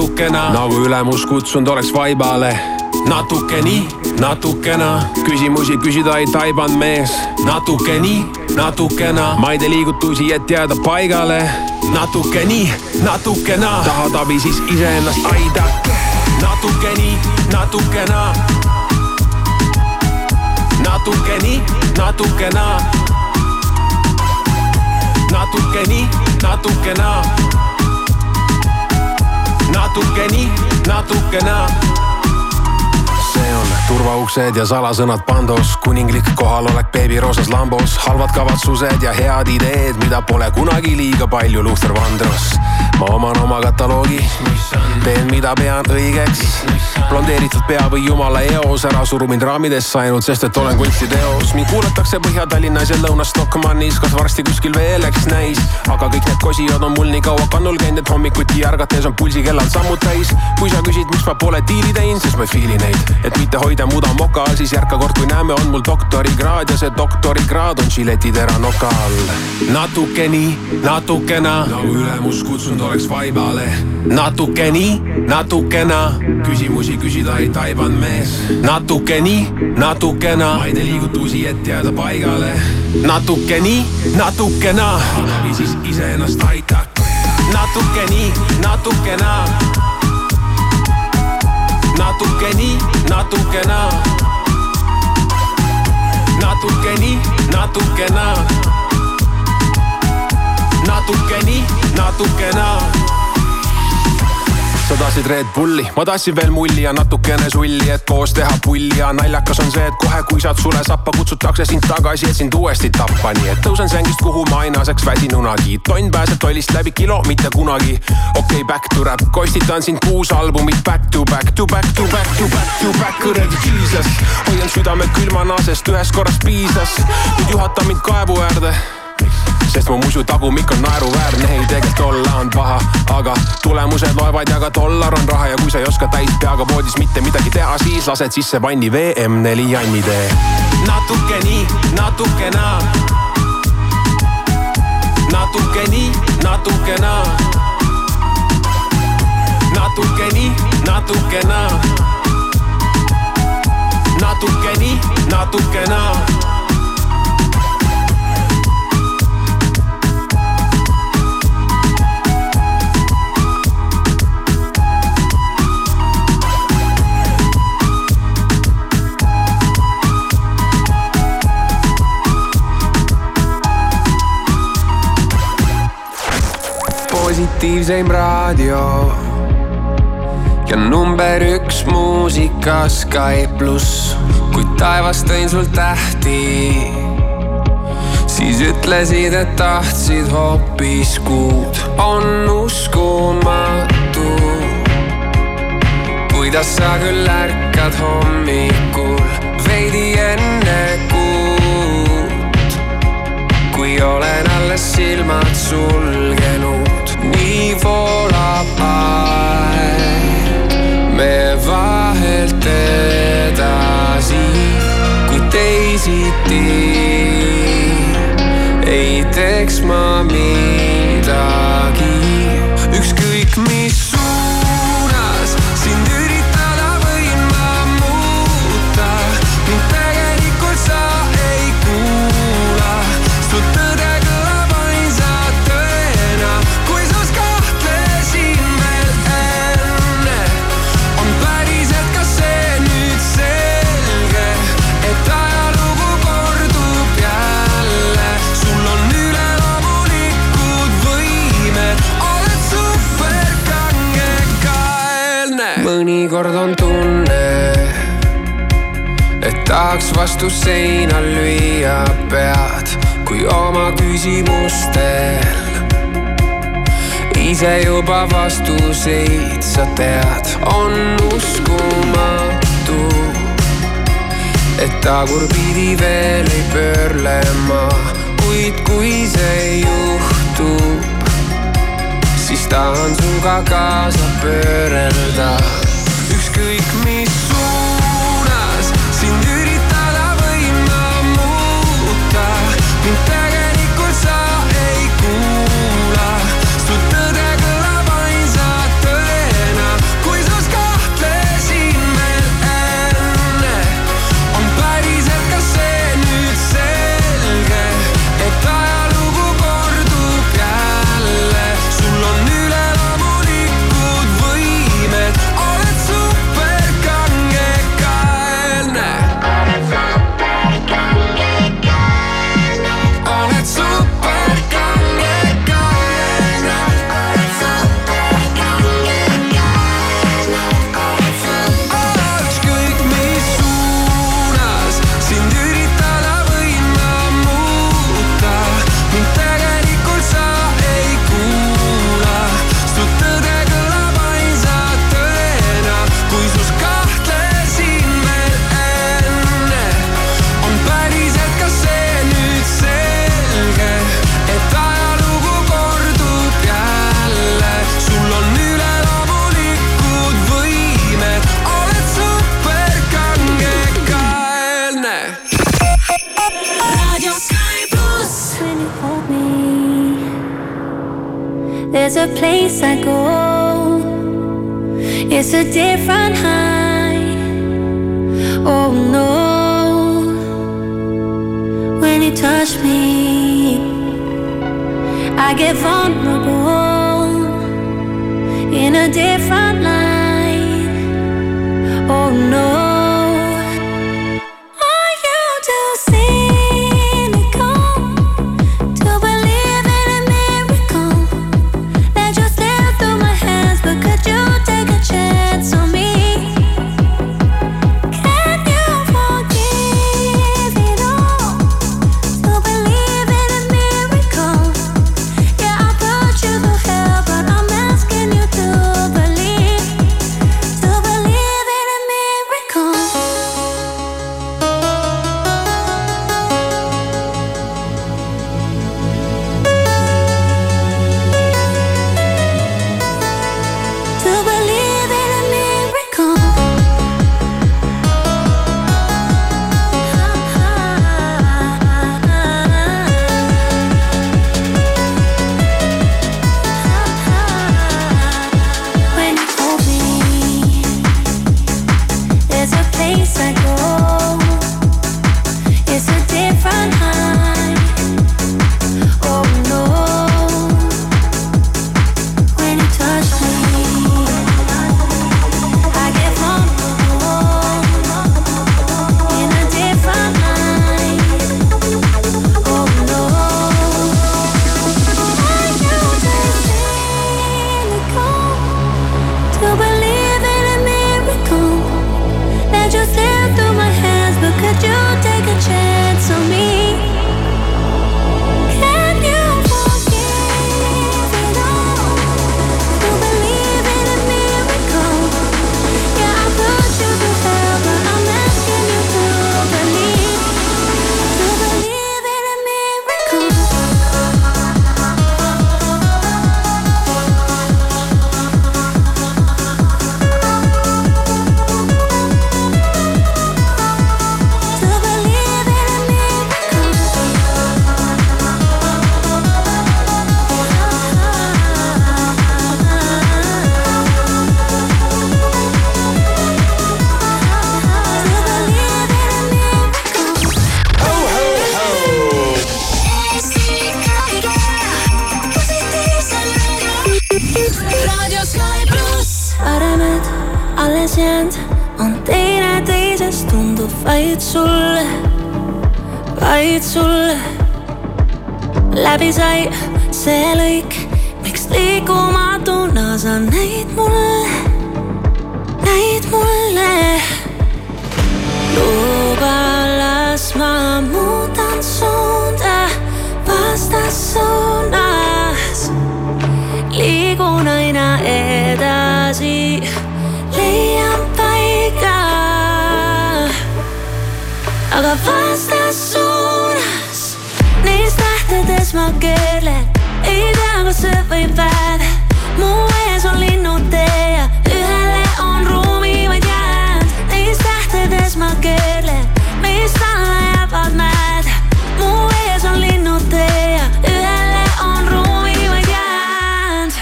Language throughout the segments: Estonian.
natukena nagu ülemus kutsunud oleks vaibale. natuke nii, natukena küsimusi küsida ei taibanud mees. natuke nii, natukena ma ei tee liigutusi, et jääda paigale. natuke nii, natukena tahad abi, siis iseennast aidake. natuke nii, natukena. natuke nii, natukena. natuke nii, natukena natuke nii, natukene. see on turvauksed ja salasõnad pandos, kuninglik kohalolek beebiroosas lambos, halvad kavatsused ja head ideed, mida pole kunagi liiga palju Luther Vandross. Ma oman oma kataloogi, teen, mida pean õigeks. blondeeritud pea või jumala eos, ära suru mind raamidesse ainult, sest et olen kunstiteos. mind kuulatakse Põhja-Tallinnas ja Lõuna-Stockmannis, kas varsti kuskil veel eks näis. aga kõik need kosijad on mul nii kaua kannul käinud, et hommikuti ärgates on pulsikellad sammud täis. kui sa küsid, miks ma pole diili teinud, siis ma ei fiili neid, et mitte hoida muda moka siis järka kord, kui näeme, on mul doktorikraad ja see doktorikraad on žiletitera noka all. natuke nii, natukena nagu ülemus kutsunud oleks vaibale. natuke nii, natukena küsimusi küsida ei taibanud mees. natuke nii, natukena ma ei tee liigutusi, et jääda paigale. natuke nii, natukena abi siis iseennast aidake. natuke nii, natukena natuke nii, natukena. natuke nii, natukena. natuke nii, natukena. sada klaassid Red Bulli, ma tahtsin veel mulli ja natukene sulli, et koos teha pulli ja naljakas on see, et kohe kui saad sule sappa, kutsutakse sind tagasi, et sind uuesti tappa, nii et tõusen sängist, kuhu ma ei naaseks väsinunagi. tonn pääseb tollist läbi kilo, mitte kunagi. okei okay,, back to rap, kostitan sind kuus albumit back to back to back to back to back to back, kuradi Jesus. hoian südame külmana, sest ühest korrast piisas. nüüd juhata mind kaevu äärde sest mu musu tagumik on naeruväärne, ei tegelikult olla on paha, aga tulemused loevad ja ka dollar on raha ja kui sa ei oska täis peaga voodis mitte midagi teha, siis lased sisse vanni VM4 Janni tee. natuke nii, natuke naa. natuke nii, natuke naa. natuke nii, natuke naa. natuke nii, natuke naa positiivseim raadio ja number üks muusikas Sky pluss. kui taevast tõin sul tähti, siis ütlesid, et tahtsid hoopis kuud. on uskumatu, kuidas sa küll ärkad hommikul veidi enne kuud, kui olen alles silmad sulgenud teisiti. Ei teeks ma midagi, tahaks vastu seina lüüa pead, kui oma küsimustel ise juba vastuseid sa tead, on uskumatu, et tagurpidi veel ei pöörle ma, kuid kui see juhtub siis tahan sinuga kaasa pöörelda. Ükskõik mis teineteisest tundub vaid sulle, vaid sulle. läbi sai see lõik, miks liikumatuna sa näid mulle, näid mulle. luba, las ma muudan suunda vastassuunas liigun aina edasi, aga vastassuunas, neis tähtedes ma keerlen, ei tea, kas see võib päev. mu ees on linnutee ja ühele on ruumi vaid jäänud, neis tähtedes ma keerlen, meist alla jäävad mäed. mu ees on linnutee ja ühele on ruumi vaid jäänud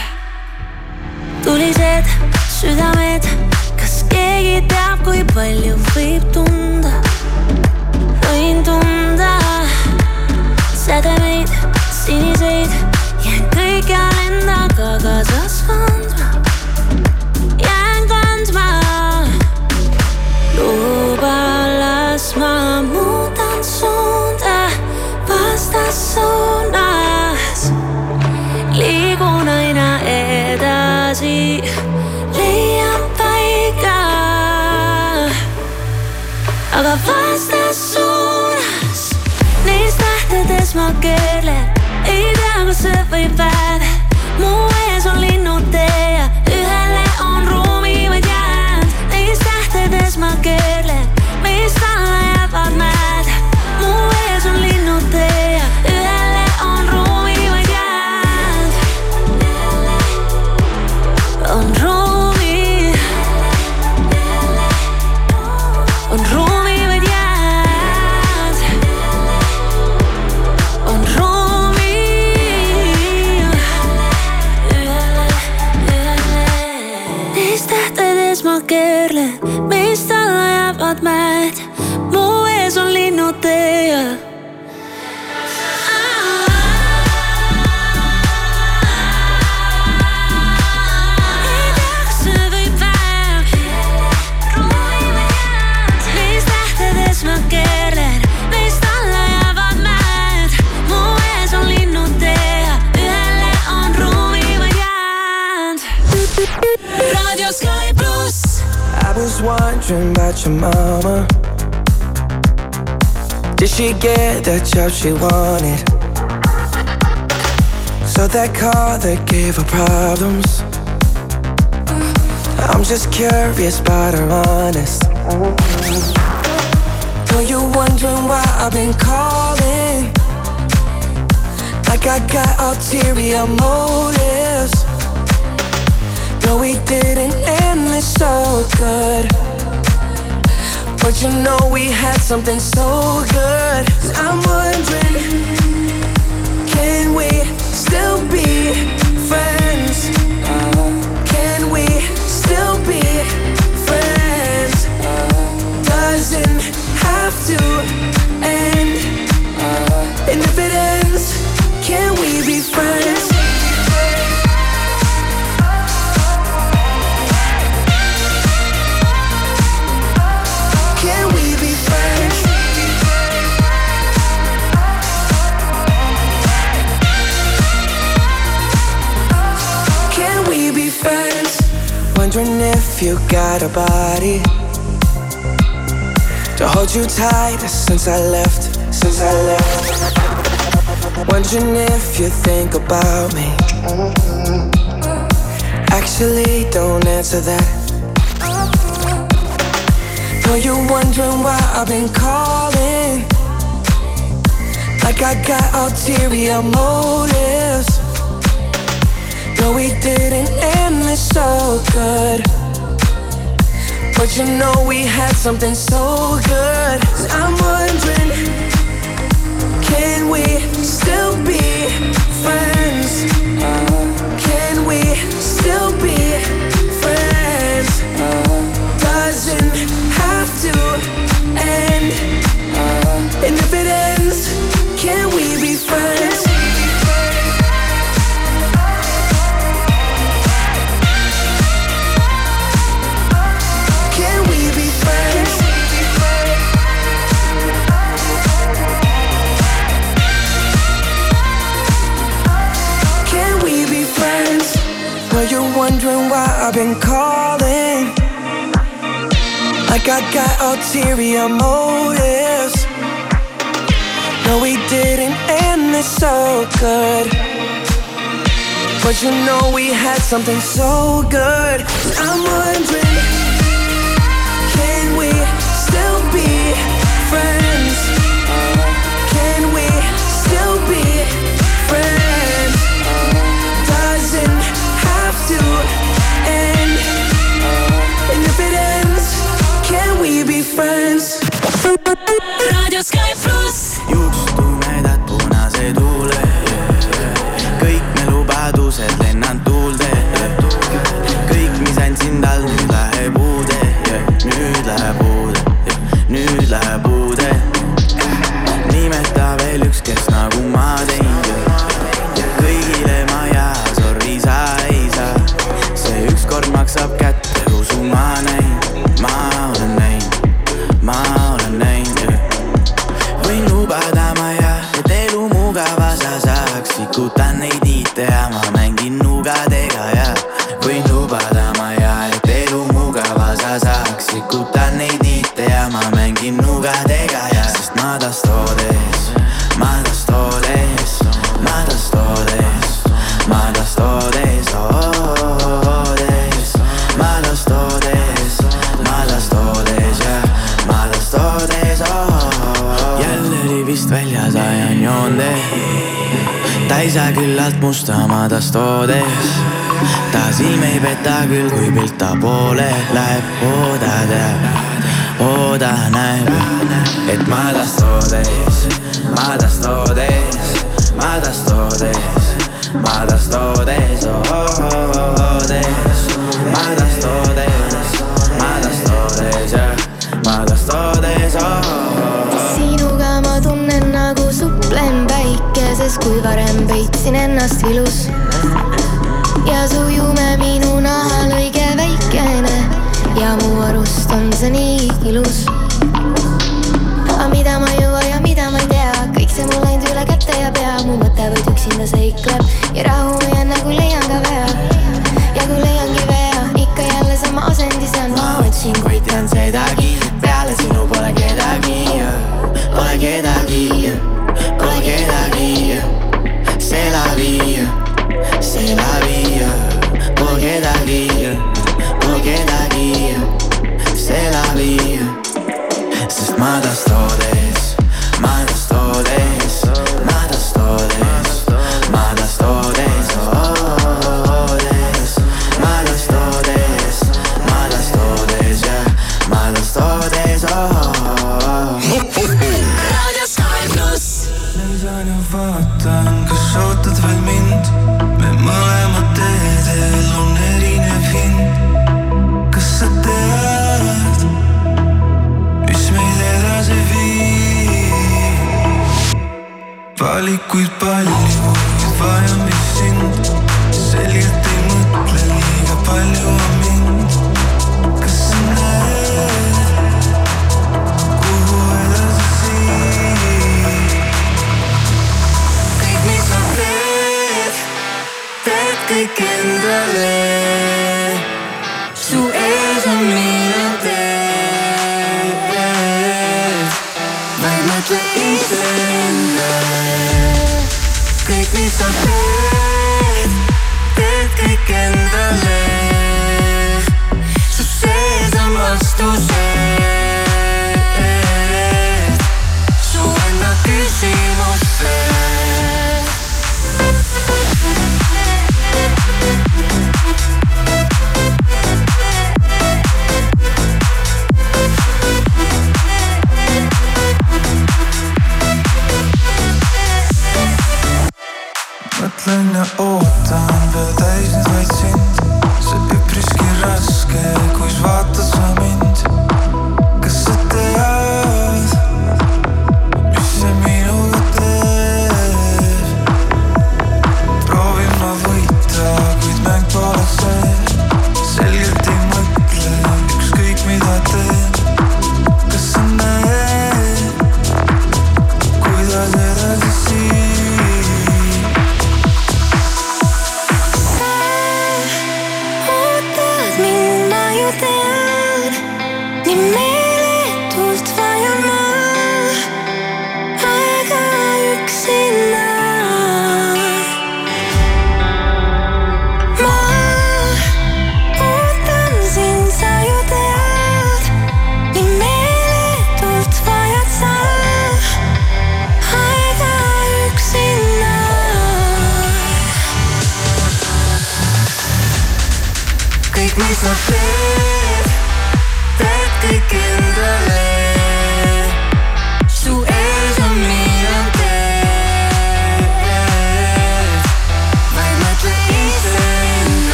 tulised südamed, kas keegi teab, kui palju võib tunda? Get the job she wanted? So that car that gave her problems. I'm just curious about her honest. Know you wondering why I've been calling? Like I got ulterior motives. No, we didn't end this so good. But you know we had something so good. I'm wondering, can we still be friends? Uh, can we still be friends? Uh, doesn't have to end. Uh, and if it ends, can we be friends? If you got a body to hold you tight since I left. Since I left. Wondering if you think about me. Actually, don't answer that. Know you're wondering why I've been calling. Like I got ulterior motives. No, we didn't end this so good. But you know we had something so good. I'm wondering, can we still be friends? Can we still be friends? Doesn't have to end. And if it ends, can we be friends? wondering why I've been calling. Like I got ulterior motives. No, we didn't end this so good. But you know we had something so good. I'm wondering. kõik ilus. aga mida ma ei jõua ja mida ma ei tea, kõik see mul läinud üle käte ja pea, mu mõte vaid üksinda seikleb ja rahu ei anna, kui leian ka vea. ja kui leiangi vea, ikka jälle sama asendis on. ma otsin, kuid tean sedagi, peale sinu pole kedagi, pole kedagi.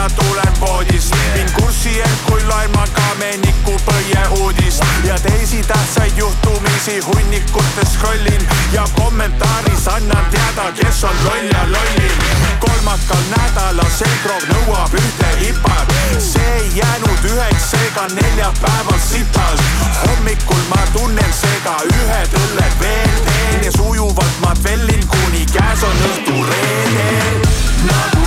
Välja tulen voodist, viin kurssi end kui loen ma Kameniku põhiuudist ja teisi tähtsaid juhtumisi hunnikutes scrollin ja kommentaaris annan teada, kes on loll ja lollim. kolmakal nädalal selgroog nõuab ühte hipat, see ei jäänud üheks, seega neljapäeval sitalt. hommikul ma tunnen seega ühed õlled veel teen ja sujuvalt ma vellin, kuni käes on õhtu reede. nagu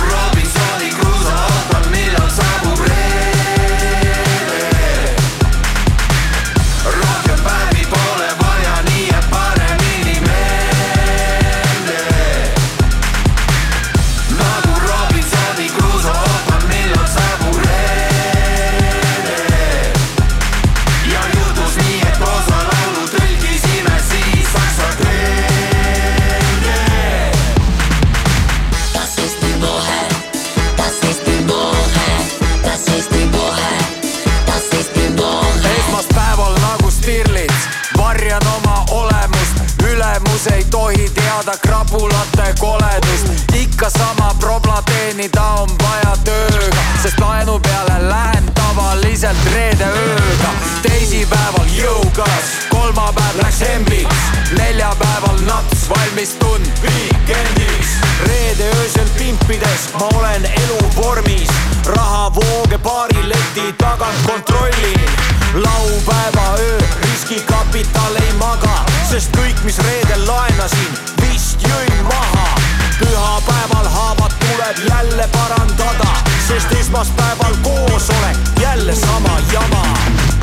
teisipäeval jõugas, kolmapäev läks hembiks, neljapäeval nats valmistun viikendiks. reede öösel pimpides ma olen eluvormis, rahavooge baari leti tagant kontrollin laupäeva öö riskikapital ei maga, sest kõik, mis reedel laenasin, vist jõin maha. pühapäeval haavad tuleb jälle parandada, sest esmaspäeval koosolek jälle sama jama.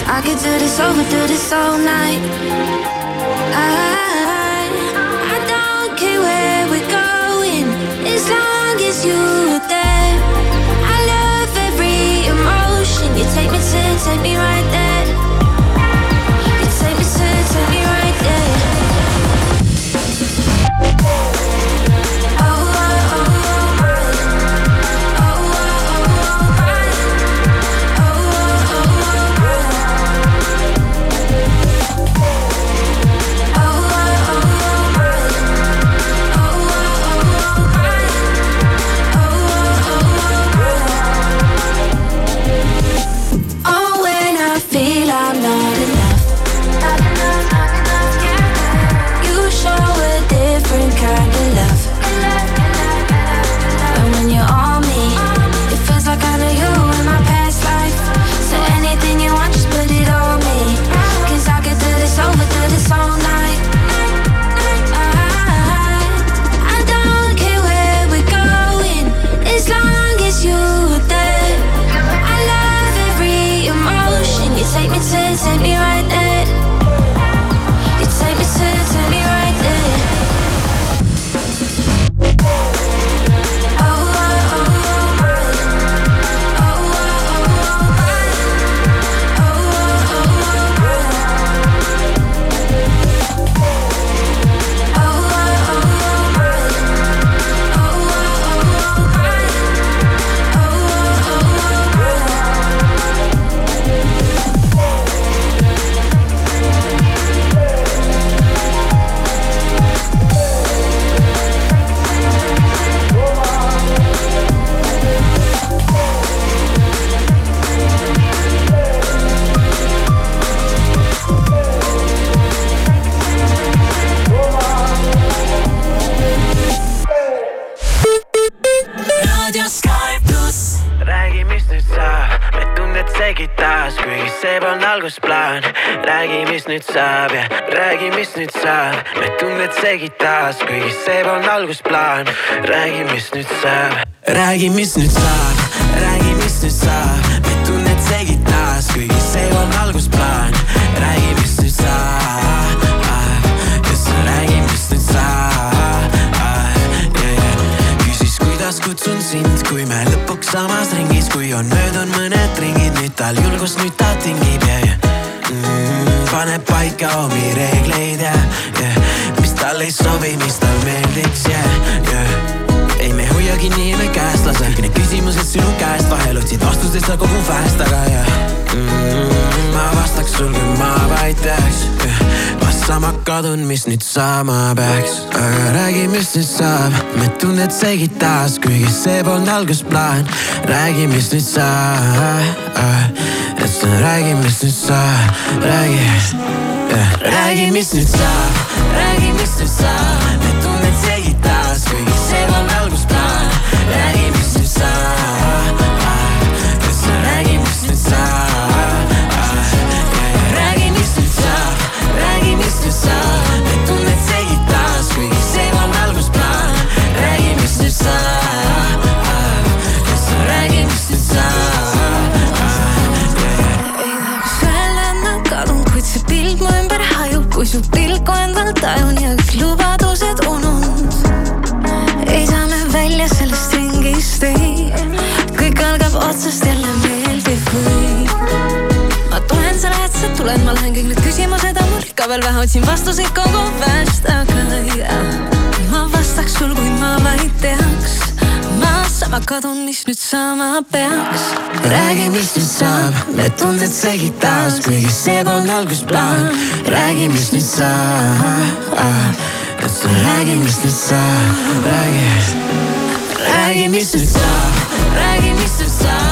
this. I could do this over, do this all night. I, I don't care where we're going, as long as you're there. I love every emotion. You take me to, take me right there. saama peaks, aga räägi, mis nüüd saab, me tunded segid taas, kuigi see polnud algusplaan. räägi, mis nüüd saab, et räägi, mis nüüd saab, räägi. Yeah.. räägi, mis nüüd saab, räägi, mis nüüd saab. kui su pilk on veel tajun ja kõik lubadused ununud. ei saa me välja sellest ringist, ei. kõik algab otsast jälle meeldib või. ma tulen, sa lähed, sa tuled, ma lähen, kõik need küsimused on mul ikka veel vähe, otsin vastuseid kogu päevast, aga jah. ma vastaks sul, kui teaks ma sama kadun, mis nüüd saama peaks. Räägi, mis nüüd saab, need tunded segi taas, kuigi see polnud algusplaan räägi, mis nüüd saab. Kas sa räägi, mis nüüd saab, räägi. Räägi, mis nüüd saab, räägi, mis nüüd saab.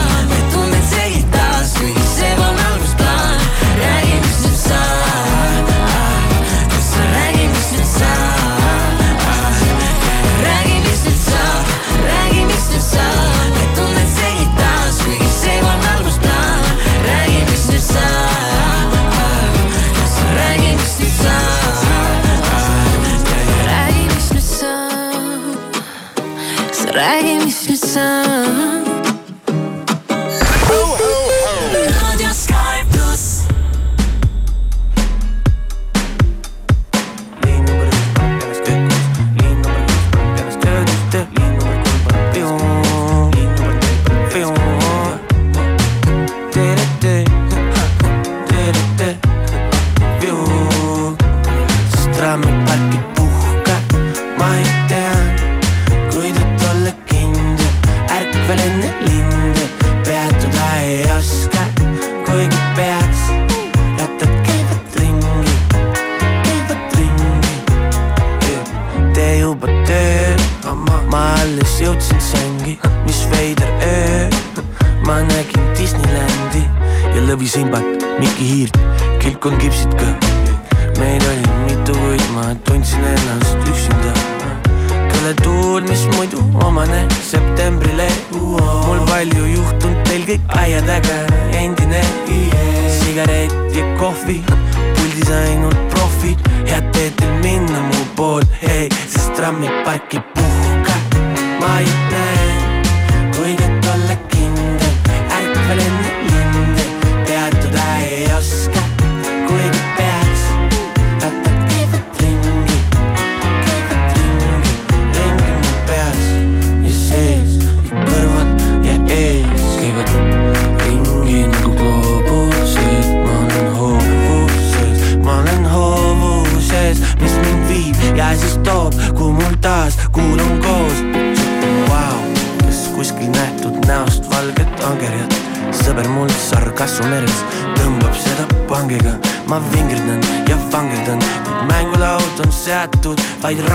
Ooh, you make it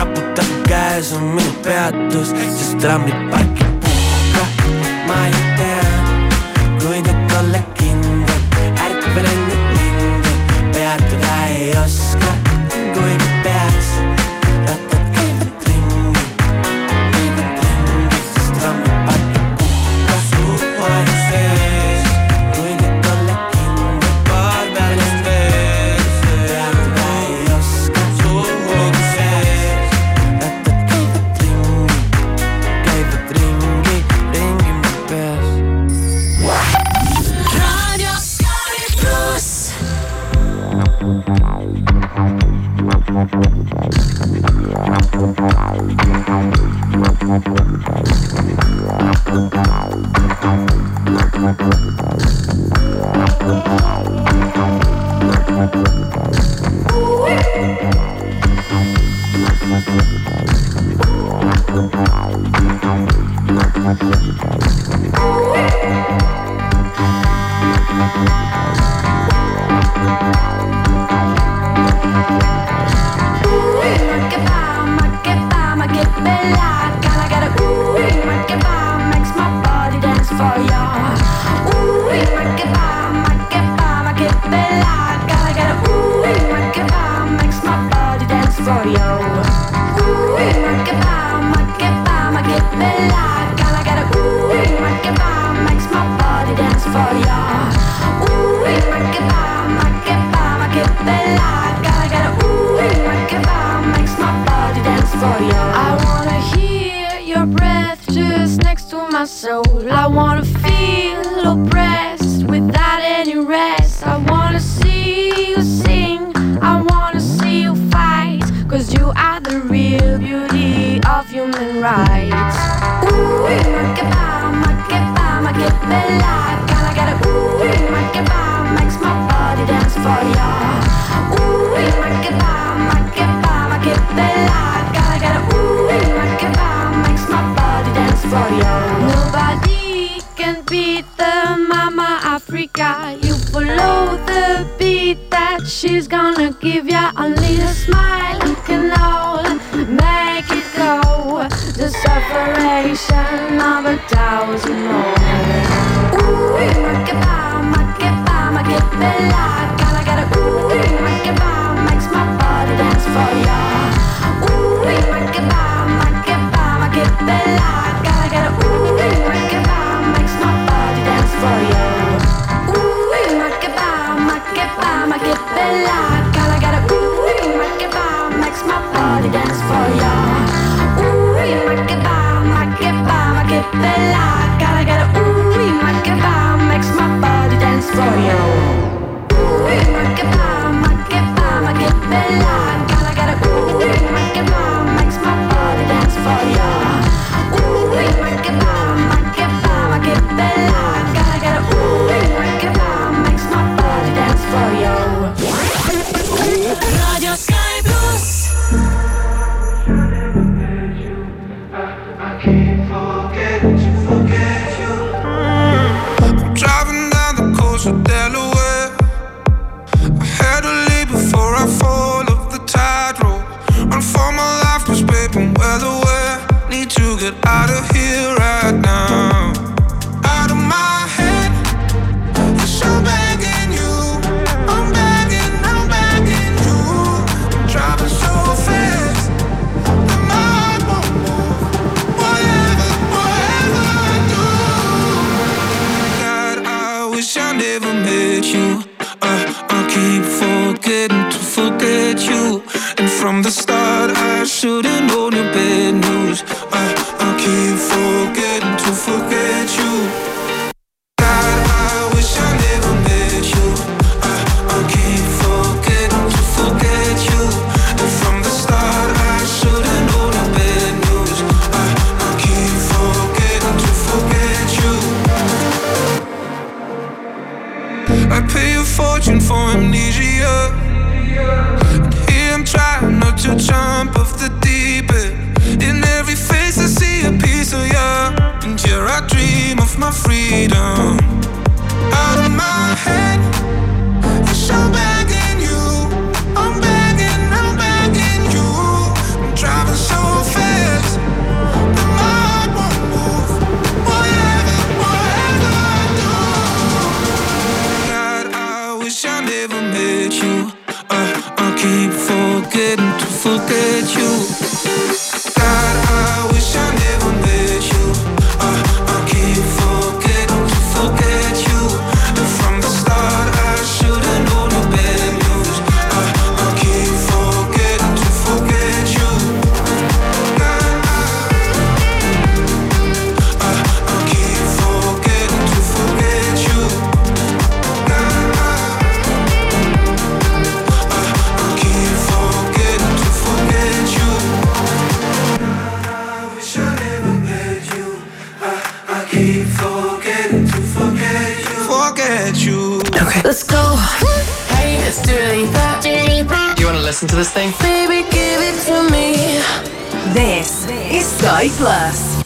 bomb, make it bomb. life was paper, well aware. Need to get out of here right now. Out of my my freedom out of my head. listen to this thing? Baby, give it to me. This is Sky Plus.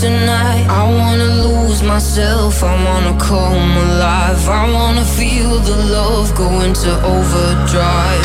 tonight. I wanna lose myself, I wanna come alive. I wanna feel the love go into overdrive.